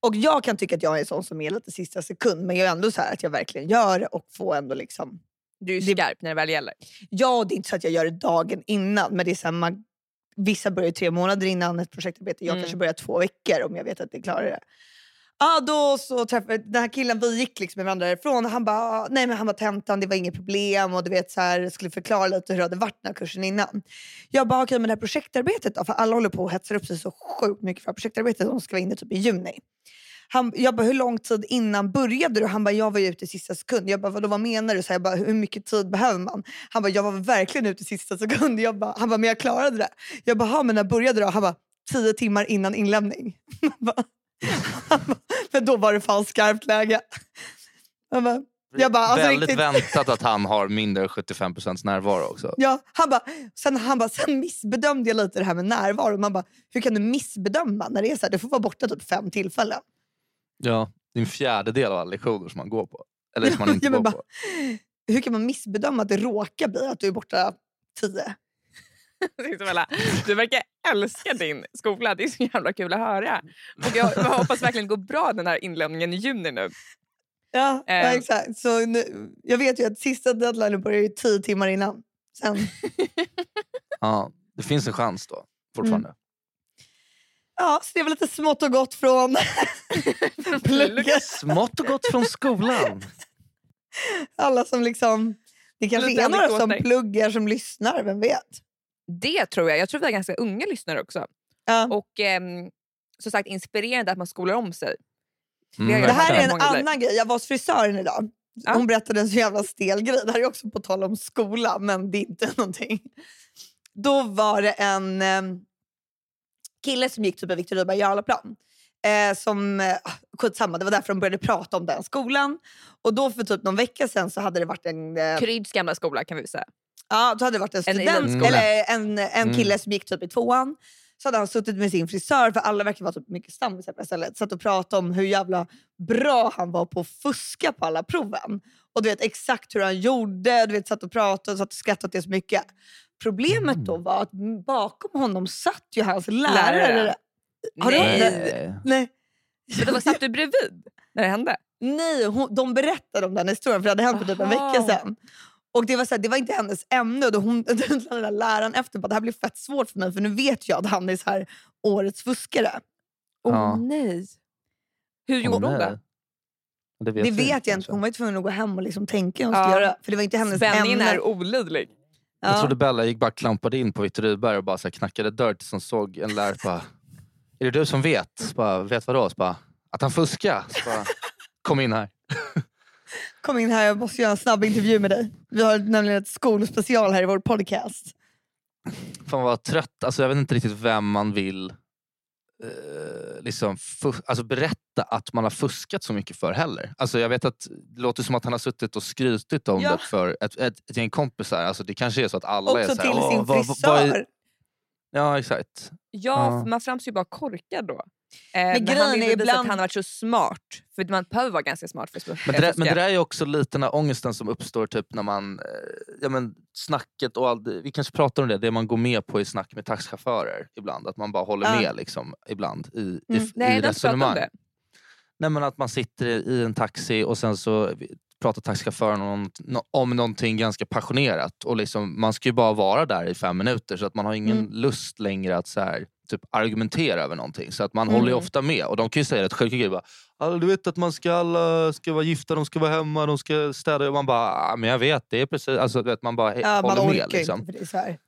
[SPEAKER 1] och jag kan tycka att jag är sån som är lite sista sekund men jag är ändå så här att jag verkligen gör det och får ändå liksom...
[SPEAKER 3] Du är skarp när det väl gäller.
[SPEAKER 1] Ja, det är inte så att jag gör det dagen innan men det är så här, man, vissa börjar tre månader innan ett projektarbete. Jag
[SPEAKER 3] Mm.
[SPEAKER 1] kanske börjar två veckor om jag vet att det klarar det ah, då så träffade den här killen, vi gick liksom med varandra därifrån han bara, "Ah, nej men han var tentan, det var inget problem och du vet så här, skulle förklara lite hur det hade varit den här kursen innan. Jag bara, okej men det här projektarbetet då? För alla håller på och hetsar upp sig så sjukt mycket för projektarbetet som ska vara inne typ i juni. Han, jag bara, hur lång tid innan började du? Han bara, jag var ju ute i sista sekund. Jag bara, vadå, vad menar du? Så jag bara, hur mycket tid behöver man? Han bara, jag var verkligen ute i sista sekund. Jag bara, han bara, men jag klarade det. Jag bara, men när började du? Han bara, tio timmar innan inlämning. Men då var det fan skarpt läge. Jag bara, jag bara, alltså
[SPEAKER 2] Väldigt
[SPEAKER 1] riktigt,
[SPEAKER 2] väntat att han har mindre än 75% närvaro också.
[SPEAKER 1] Ja, han bara, sen, han bara, sen missbedömde jag lite det här med närvaro. Man bara, hur kan du missbedöma när det är så här, du får vara borta typ fem tillfällen.
[SPEAKER 2] Ja, det är en fjärdedel av alla lektioner som man går på. Eller som man inte
[SPEAKER 1] Ja,
[SPEAKER 2] går
[SPEAKER 1] bara-
[SPEAKER 2] på.
[SPEAKER 1] Hur kan man missbedöma att det råkar bli att du är borta tio?
[SPEAKER 3] Isabella, Du verkar älska din skola. Det är så jävla kul att höra. Och jag, jag hoppas verkligen det går bra den här inlämningen i juni nu.
[SPEAKER 1] Ja, ja
[SPEAKER 3] Ehm.
[SPEAKER 1] exakt. Så nu, jag vet ju att sista deadlinen börjar ju tio timmar innan. Sen,
[SPEAKER 2] Ja, det finns en chans då fortfarande.
[SPEAKER 1] Mm. ja, så det är väl lite smått och gott från plugget.
[SPEAKER 2] Smått och gott från skolan.
[SPEAKER 1] Alla som liksom... Det kanske
[SPEAKER 3] Lite
[SPEAKER 1] är några som pluggar som lyssnar, vem vet?
[SPEAKER 3] Det tror jag. Jag tror vi har ganska unga lyssnare också.
[SPEAKER 1] Ja.
[SPEAKER 3] Och ehm, som sagt inspirerande att man skolar om sig.
[SPEAKER 2] Mm,
[SPEAKER 1] Det här är en annan grej. Jag var hos frisören idag.
[SPEAKER 3] Ja.
[SPEAKER 1] Hon berättade en så jävla stel grej. Det här är också på tal om skola, men det är inte någonting. Då var det en eh, kille som gick typ en Victor Rydberg Jarlaplan. Eh, som, eh, skitsamma, det var därför de började prata om den skolan. Och då för typ någon vecka sedan så hade det varit en, eh,
[SPEAKER 3] Kryds gamla skola kan vi säga.
[SPEAKER 1] Ja, då hade det varit en
[SPEAKER 3] En
[SPEAKER 1] student,
[SPEAKER 3] elitskola.
[SPEAKER 1] eller en, en
[SPEAKER 2] Mm.
[SPEAKER 1] kille som gick typ i tvåan. Så hade han suttit med sin frisör, för alla verkar vara typ mycket stammisar på stället. Satt och pratade om hur jävla bra han var på att fuska på alla proven. Och du vet exakt hur han gjorde, du vet satt och pratade och satt och skrattade åt det så mycket. Problemet
[SPEAKER 2] Mm.
[SPEAKER 1] då var att bakom honom satt ju hans lärare.
[SPEAKER 3] Lärare.
[SPEAKER 1] Har du
[SPEAKER 3] Nej.
[SPEAKER 1] det? Nej.
[SPEAKER 3] Men det var satt du bredvid när det hände?
[SPEAKER 1] Nej, hon, de berättade om den historien för det hade hänt för typ en vecka sedan. Och det var, så här, det var inte hennes ämne. Och då hon, den där läraren efter bara, det här blir fett svårt för mig för nu vet jag att han är så här, årets fuskare.
[SPEAKER 3] Åh
[SPEAKER 2] Ja.
[SPEAKER 3] nej. Hur gjorde hon det?
[SPEAKER 2] Det vet,
[SPEAKER 1] Det vet jag inte.
[SPEAKER 2] kanske.
[SPEAKER 1] Hon var ju tvungen att gå hem och liksom tänka hur hon
[SPEAKER 3] Ja.
[SPEAKER 1] skulle göra. För det var inte hennes
[SPEAKER 3] Spänningen
[SPEAKER 1] ämne.
[SPEAKER 3] är olidlig.
[SPEAKER 1] Ja.
[SPEAKER 2] Jag trodde Bella gick bara klampade in på Victor Rydberg och bara så här knackade dörr tills hon såg en lärare. Bara, är det du som vet? Så bara, vet vadå? Så bara, att han fuskar. Så bara, Kom in här.
[SPEAKER 1] Kom in här, jag måste göra en snabb intervju med dig. Vi har nämligen ett skolspecial här i vår podcast.
[SPEAKER 2] Fan vad trött. Alltså, jag vet inte riktigt vem man vill eh, liksom alltså, berätta att man har fuskat så mycket för heller. Alltså, jag vet att det låter som att han har suttit och skrytit om
[SPEAKER 1] Ja.
[SPEAKER 2] det för ett, ett, ett gäng kompisar. Alltså, det kanske är så att alla är
[SPEAKER 1] Också
[SPEAKER 2] så här,
[SPEAKER 1] till
[SPEAKER 2] "Åh,
[SPEAKER 1] sin
[SPEAKER 2] vad- vad-
[SPEAKER 1] frisör.
[SPEAKER 2] vad är-" Ja exakt.
[SPEAKER 3] Ja,
[SPEAKER 2] Ja.
[SPEAKER 3] man framstår ju bara korkad då. Eh,
[SPEAKER 1] Men
[SPEAKER 3] men
[SPEAKER 1] grejen
[SPEAKER 3] han vill
[SPEAKER 1] är
[SPEAKER 3] ju visa
[SPEAKER 1] ibland-
[SPEAKER 3] att han har varit så smart. För man behöver vara ganska smart för att.
[SPEAKER 2] Men det, där, men det där är ju också lite den här ångesten som uppstår typ när man, eh, ja men snacket och allt, vi kanske pratar om det, det man går med på i snack med taxichaufförer ibland. Att man bara håller
[SPEAKER 1] Ja.
[SPEAKER 2] med liksom ibland i, i,
[SPEAKER 1] Mm.
[SPEAKER 2] i
[SPEAKER 3] Nej, om
[SPEAKER 2] resonemang.
[SPEAKER 3] det.
[SPEAKER 2] Nej men att man sitter i en taxi och sen så pratar taxichauffören om, om någonting ganska passionerat. Och liksom, man ska ju bara vara där i fem minuter så att man har ingen
[SPEAKER 1] Mm.
[SPEAKER 2] lust längre att så här, typ argumentera över någonting. Så att man
[SPEAKER 1] Mm.
[SPEAKER 2] håller ju ofta med. Och de kan ju säga rätt sjuka grejer. "Alltså, du vet att man ska, alla ska vara gifta, de ska vara hemma, de ska städa. Och man bara, "Ah, men jag vet, det är precis... Alltså, du vet, man bara
[SPEAKER 1] Ja, man
[SPEAKER 2] håller
[SPEAKER 1] orkar
[SPEAKER 2] med. Liksom.
[SPEAKER 1] det är så här.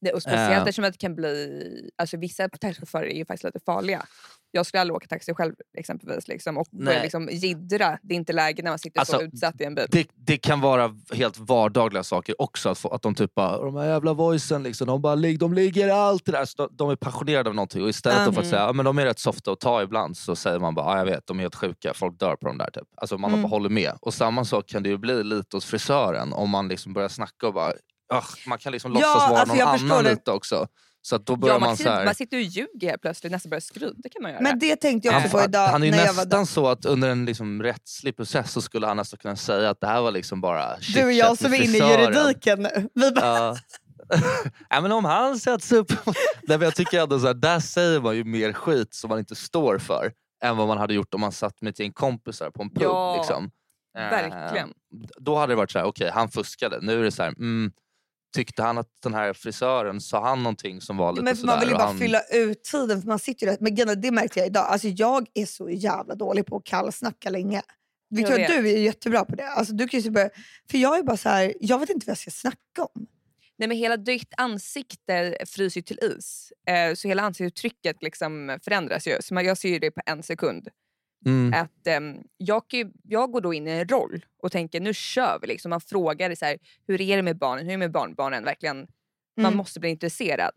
[SPEAKER 3] Det, och speciellt
[SPEAKER 2] Eh.
[SPEAKER 3] eftersom att det kan bli... Alltså vissa taxichaufförer är ju faktiskt lite farliga. Jag skulle aldrig åka taxi själv exempelvis liksom, och börja liksom jiddra. Det är inte läge när man sitter så
[SPEAKER 2] Alltså,
[SPEAKER 3] utsatt i en bil.
[SPEAKER 2] Det, det kan vara helt vardagliga saker också. Att, få, att de typ bara, de här jävla voicen, liksom, de, bara, de ligger allt det där. Så de, de är passionerade av någonting. Och istället då för att
[SPEAKER 3] Mm.
[SPEAKER 2] säga ja, men de är rätt softa att ta ibland så säger man bara, ja, jag vet, de är helt sjuka, folk dör på dem där. Typ. Alltså man
[SPEAKER 1] Mm.
[SPEAKER 2] bara håller med. Och samma sak kan det ju bli lite hos frisören om man liksom börjar snacka och bara, man kan liksom
[SPEAKER 1] Ja,
[SPEAKER 2] låtsas vara
[SPEAKER 1] alltså,
[SPEAKER 2] någon annan lite också. Så att då börjar
[SPEAKER 3] Ja, man,
[SPEAKER 2] man så här,
[SPEAKER 3] man sitter och ljuger helt plötsligt nästan börjar skryta. Det kan man göra.
[SPEAKER 1] Men det tänkte jag också på idag
[SPEAKER 2] han är ju
[SPEAKER 1] när jag var
[SPEAKER 2] nästan så att under en liksom rättslig process så skulle han nästan kunna säga att det här var liksom bara
[SPEAKER 1] Du och jag som är inne i juridiken nu. Vi bara,
[SPEAKER 2] Ja. ja, men om han sätts upp... Nej, men jag tycker ändå så här, där säger man ju mer skit som man inte står för än vad man hade gjort om man satt med ett gäng kompisar på en pub.
[SPEAKER 3] Ja,
[SPEAKER 2] liksom.
[SPEAKER 3] Verkligen.
[SPEAKER 2] Då hade det varit så här, okej han fuskade. Nu är det så här, mm, tyckte han att den här frisören, sa han någonting som var lite
[SPEAKER 1] men
[SPEAKER 2] sådär?
[SPEAKER 1] man vill ju bara
[SPEAKER 2] han,
[SPEAKER 1] fylla ut tiden för man sitter ju där. Men är, det märkte jag idag. Alltså jag är så jävla dålig på att kallsnacka länge. Victoria, du är jättebra på det. Alltså, du kan ju så börja, för jag är bara så här, jag vet inte vad jag ska snacka om.
[SPEAKER 3] Nej, men hela ditt ansikte fryser ju till is. Eh, så hela ansiktsuttrycket liksom förändras ju. Så man, jag ser ju det på en sekund.
[SPEAKER 2] Mm,
[SPEAKER 3] Att, ehm, jag, jag går då in i en roll och tänker nu kör vi. Liksom. Man frågar så här, hur är det med barnen, hur är det med barnbarnen? Verkligen, Man
[SPEAKER 1] Mm.
[SPEAKER 3] måste bli intresserad.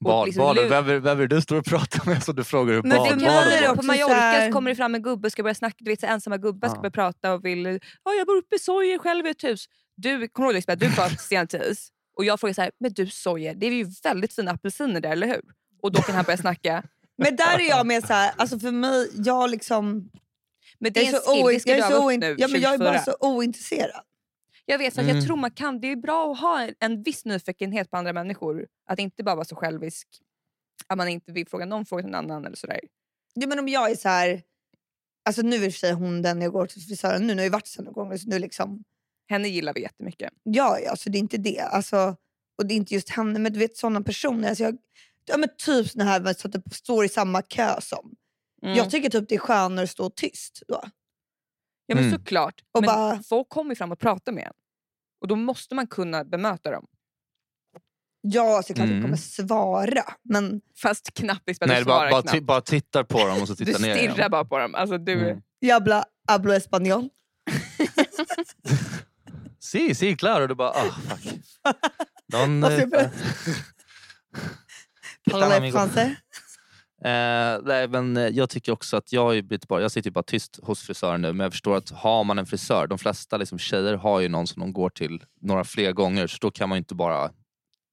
[SPEAKER 2] Barn,
[SPEAKER 3] liksom
[SPEAKER 2] barnen, vem, vem är det du står och pratar med som du frågar hur
[SPEAKER 1] Men det
[SPEAKER 2] barn,
[SPEAKER 1] kan
[SPEAKER 3] Ja,
[SPEAKER 1] vara
[SPEAKER 2] barnen
[SPEAKER 1] det
[SPEAKER 2] mår?
[SPEAKER 1] också
[SPEAKER 3] på Mallorca
[SPEAKER 1] så
[SPEAKER 3] kommer det fram en gubbe och ska börja snacka. Du vet, så ensamma gubbar ska
[SPEAKER 2] Ja.
[SPEAKER 3] börja prata och vill ja, jag bor uppe i Sojer själv i ett hus. Du, kommer du ihåg Lisbeth, du var sent is och jag frågar så här, men du Sojer, det är ju väldigt fina apelsiner där, eller hur? Och då kan han börja snacka.
[SPEAKER 1] Men där är jag med så här, alltså för mig, jag liksom...
[SPEAKER 3] Men det
[SPEAKER 1] Jag
[SPEAKER 3] är
[SPEAKER 1] är
[SPEAKER 3] en
[SPEAKER 1] så,
[SPEAKER 3] skill, det ska
[SPEAKER 1] jag
[SPEAKER 3] du
[SPEAKER 1] så,
[SPEAKER 3] nu
[SPEAKER 1] ja, men jag är
[SPEAKER 3] 24.
[SPEAKER 1] bara så ointresserad.
[SPEAKER 3] Jag vet, så att
[SPEAKER 2] Mm.
[SPEAKER 3] jag tror man kan, det är bra att ha en, en viss nyfikenhet på andra människor. Att inte bara vara så självisk att man inte vill fråga någon fråga till någon annan eller sådär.
[SPEAKER 1] Ja, men om jag är så här... Alltså nu är sig hon den jag går till frisören nu, nu har jag varit sen några gånger. Så nu liksom,
[SPEAKER 3] Henne gillar vi jättemycket.
[SPEAKER 1] ja, ja, så det är inte det. Alltså, och det är inte just henne, men du vet sådana personer. Alltså jag, ja, men typ såna här så att det står i samma kö som.
[SPEAKER 3] Mm.
[SPEAKER 1] Jag tycker typ det är skönare att stå tyst då.
[SPEAKER 3] ja men
[SPEAKER 2] Mm.
[SPEAKER 3] såklart.
[SPEAKER 1] Och
[SPEAKER 3] men
[SPEAKER 1] bara-
[SPEAKER 3] folk kommer fram och pratar med en. Och då måste man kunna bemöta dem.
[SPEAKER 1] Ja, så klart jag
[SPEAKER 2] Mm.
[SPEAKER 1] kommer svara. Men
[SPEAKER 3] Fast knappt
[SPEAKER 2] Nej,
[SPEAKER 3] du
[SPEAKER 2] bara,
[SPEAKER 3] svarar
[SPEAKER 2] bara,
[SPEAKER 3] knappt.
[SPEAKER 2] bara tittar på dem och så
[SPEAKER 3] Du
[SPEAKER 2] tittar ner igen.
[SPEAKER 3] stirrar bara på dem. Alltså, du,
[SPEAKER 2] Mm.
[SPEAKER 1] jävla hablo español.
[SPEAKER 2] Sí, sí, claro. Du bara, ah, fuck. Någon, Amigo.
[SPEAKER 1] français.
[SPEAKER 2] Eh, nej, men eh, jag tycker också att jag, är lite bara, jag sitter ju bara tyst hos frisören nu men jag förstår att har man en frisör, de flesta liksom, tjejer har ju någon som de går till några fler gånger så då kan man ju inte bara...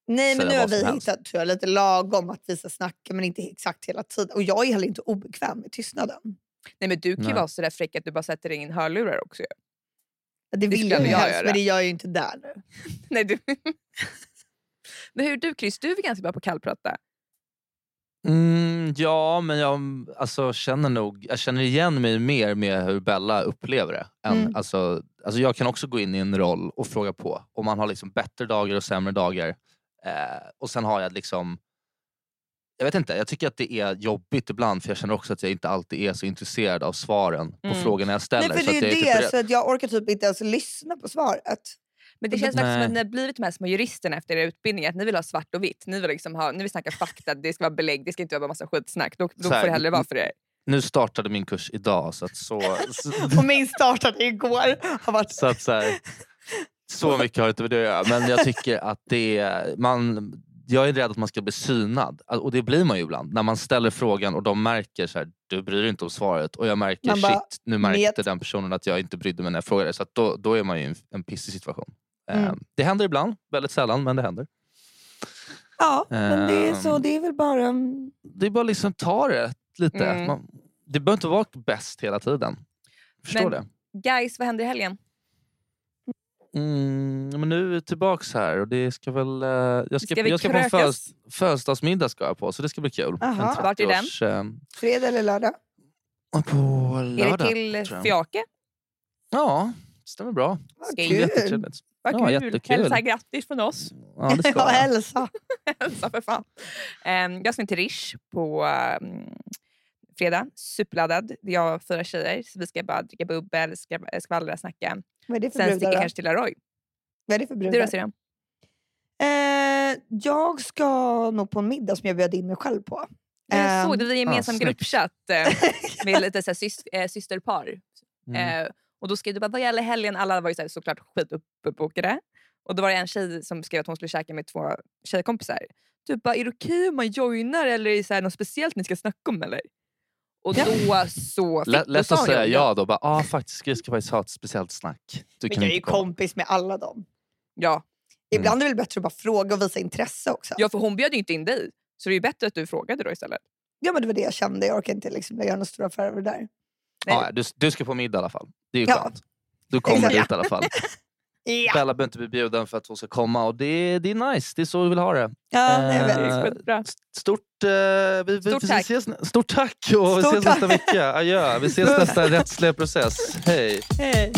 [SPEAKER 1] Nej, men nu har vi hittat tror jag, lite lagom att vi ska snacka men inte exakt hela tiden. Och jag är heller inte obekväm med tystnaden.
[SPEAKER 3] nej, men du kan ju vara så där fräck att du bara sätter in hörlurar också. ju.
[SPEAKER 1] Det vill jag ju helst,
[SPEAKER 3] göra.
[SPEAKER 1] men det gör jag ju inte där nu.
[SPEAKER 3] Nej, du. men hur du Chris, du är ganska bra på att kallprata.
[SPEAKER 2] Mm, ja, men jag alltså, känner nog, jag känner igen mig mer med hur Bella upplever det. Än,
[SPEAKER 1] Mm.
[SPEAKER 2] alltså, alltså, jag kan också gå in i en roll och fråga på. Om man har liksom bättre dagar och sämre dagar. Eh, och sen har jag liksom jag vet inte, jag tycker att det är jobbigt ibland för jag känner också att jag inte alltid är så intresserad av svaren på
[SPEAKER 3] Mm.
[SPEAKER 2] frågorna jag ställer.
[SPEAKER 1] Nej, för det är ju
[SPEAKER 2] typ
[SPEAKER 1] det,
[SPEAKER 2] beredd-
[SPEAKER 1] så att jag orkar typ inte ens lyssna på svaret.
[SPEAKER 3] Men det känns faktiskt som att ni har blivit de här små juristerna efter er utbildning. Att ni vill ha svart och vitt. Ni vill, liksom ha, ni vill snacka fakta, det ska vara belägg, det ska inte vara massa skitsnack. Då, då
[SPEAKER 2] här,
[SPEAKER 3] får det hellre vara för er.
[SPEAKER 2] Nu startade min kurs idag så att så...
[SPEAKER 1] Och min startade igår. Har varit...
[SPEAKER 2] så, att så, här, så mycket har inte med det att göra. Men jag tycker att det är... Man, jag är rädd att man ska bli synad. Och det blir man ju ibland. När man ställer frågan och de märker så här, du bryr dig inte om svaret. Och jag märker,
[SPEAKER 1] bara,
[SPEAKER 2] shit, nu märkte
[SPEAKER 1] "Met."
[SPEAKER 2] den personen att jag inte brydde mig när jag frågade. Så då, då är man ju i en, en pissig situation.
[SPEAKER 1] Mm.
[SPEAKER 2] Det händer ibland, väldigt sällan, men det händer.
[SPEAKER 1] Ja, men det är så.
[SPEAKER 2] Ehm.
[SPEAKER 1] Det är väl bara...
[SPEAKER 2] Det är bara liksom ta det lite.
[SPEAKER 3] Mm.
[SPEAKER 2] Man, det behöver inte vara bäst hela tiden. Förstår
[SPEAKER 3] Men-
[SPEAKER 2] det?
[SPEAKER 3] Guys, vad händer i helgen?
[SPEAKER 2] Mm, men nu är vi tillbaks här och det ska väl... eh, jag ska,
[SPEAKER 3] Ska
[SPEAKER 2] jag ska på en födelsedagsmiddag ska jag på så det ska bli kul.
[SPEAKER 1] Aha.
[SPEAKER 3] Vart är den?
[SPEAKER 2] 30-års, eh,
[SPEAKER 1] Fredag eller lördag?
[SPEAKER 2] på
[SPEAKER 3] Är det
[SPEAKER 2] lördag.
[SPEAKER 3] till. Fjake?
[SPEAKER 2] Ja, stämmer bra.
[SPEAKER 1] Vad kul.
[SPEAKER 3] Vad
[SPEAKER 2] Ja,
[SPEAKER 3] kul!
[SPEAKER 2] jättekul.
[SPEAKER 3] Hälsa grattis från oss.
[SPEAKER 2] Ja, det ska
[SPEAKER 1] Ja,
[SPEAKER 2] jag.
[SPEAKER 1] hälsa.
[SPEAKER 3] Hälsa för fan. Ehm, jag ska till Rish på ehm, fredag. Superladdad. Jag och fyra tjejer. Så vi ska bara dricka bubbel, skra- skvallra, snacka.
[SPEAKER 1] Vad är det för
[SPEAKER 3] Sen sticker
[SPEAKER 1] brudar
[SPEAKER 3] jag kanske till Laroy.
[SPEAKER 1] Vad är det för
[SPEAKER 3] Du då
[SPEAKER 1] brudar?
[SPEAKER 3] Syrran?
[SPEAKER 1] Eh, jag ska nog på en middag som jag bjöd in mig själv på.
[SPEAKER 3] Jag
[SPEAKER 1] Ehm,
[SPEAKER 3] såg det, vi är en gemensam
[SPEAKER 2] snyggt.
[SPEAKER 3] gruppchatt eh, med lite så här, sys, eh, systerpar.
[SPEAKER 2] Mm.
[SPEAKER 3] Och då skrev du bara vad gäller helgen, alla var ju så här, såklart skituppbokade. Och då var det en tjej som skrev att hon skulle käka med två tjejkompisar. Du bara, är det okej om man joinar eller är det så här något speciellt ni ska snacka om eller? Och
[SPEAKER 1] Ja.
[SPEAKER 3] då så fick,
[SPEAKER 2] Lätt,
[SPEAKER 3] då
[SPEAKER 2] att säga
[SPEAKER 3] jag,
[SPEAKER 2] ja då. Bara, ah, faktiskt, vi ska faktiskt ha ett speciellt snack. Du
[SPEAKER 1] Men
[SPEAKER 2] kan
[SPEAKER 1] jag är ju
[SPEAKER 2] komma.
[SPEAKER 1] kompis med alla dem.
[SPEAKER 3] Ja.
[SPEAKER 1] Ibland är det väl bättre att bara fråga och visa intresse också.
[SPEAKER 3] ja, för hon bjöd ju inte in dig. Så det är ju bättre att du frågade då istället.
[SPEAKER 1] Ja men det var det jag kände. Jag orkar inte liksom göra några stora affärer över det där.
[SPEAKER 2] Ja, du, du ska på middag i alla fall. Det är ju
[SPEAKER 1] Ja.
[SPEAKER 2] skönt. Du kommer
[SPEAKER 1] Exakt.
[SPEAKER 2] dit i alla fall.
[SPEAKER 1] Ja,
[SPEAKER 2] Bella behöver inte bli bjuden för att hon ska komma och det, det är nice. Det är så vi vill ha det.
[SPEAKER 1] ja det är
[SPEAKER 2] Eh. Stort, eh, vi, vi,
[SPEAKER 3] Stort
[SPEAKER 2] vi
[SPEAKER 3] tack.
[SPEAKER 2] Ses, stort tack och vi
[SPEAKER 1] Stort
[SPEAKER 2] ses
[SPEAKER 1] tack.
[SPEAKER 2] nästa vecka. Adjö. Vi ses nästa rättsliga process. Hej.
[SPEAKER 1] Hej.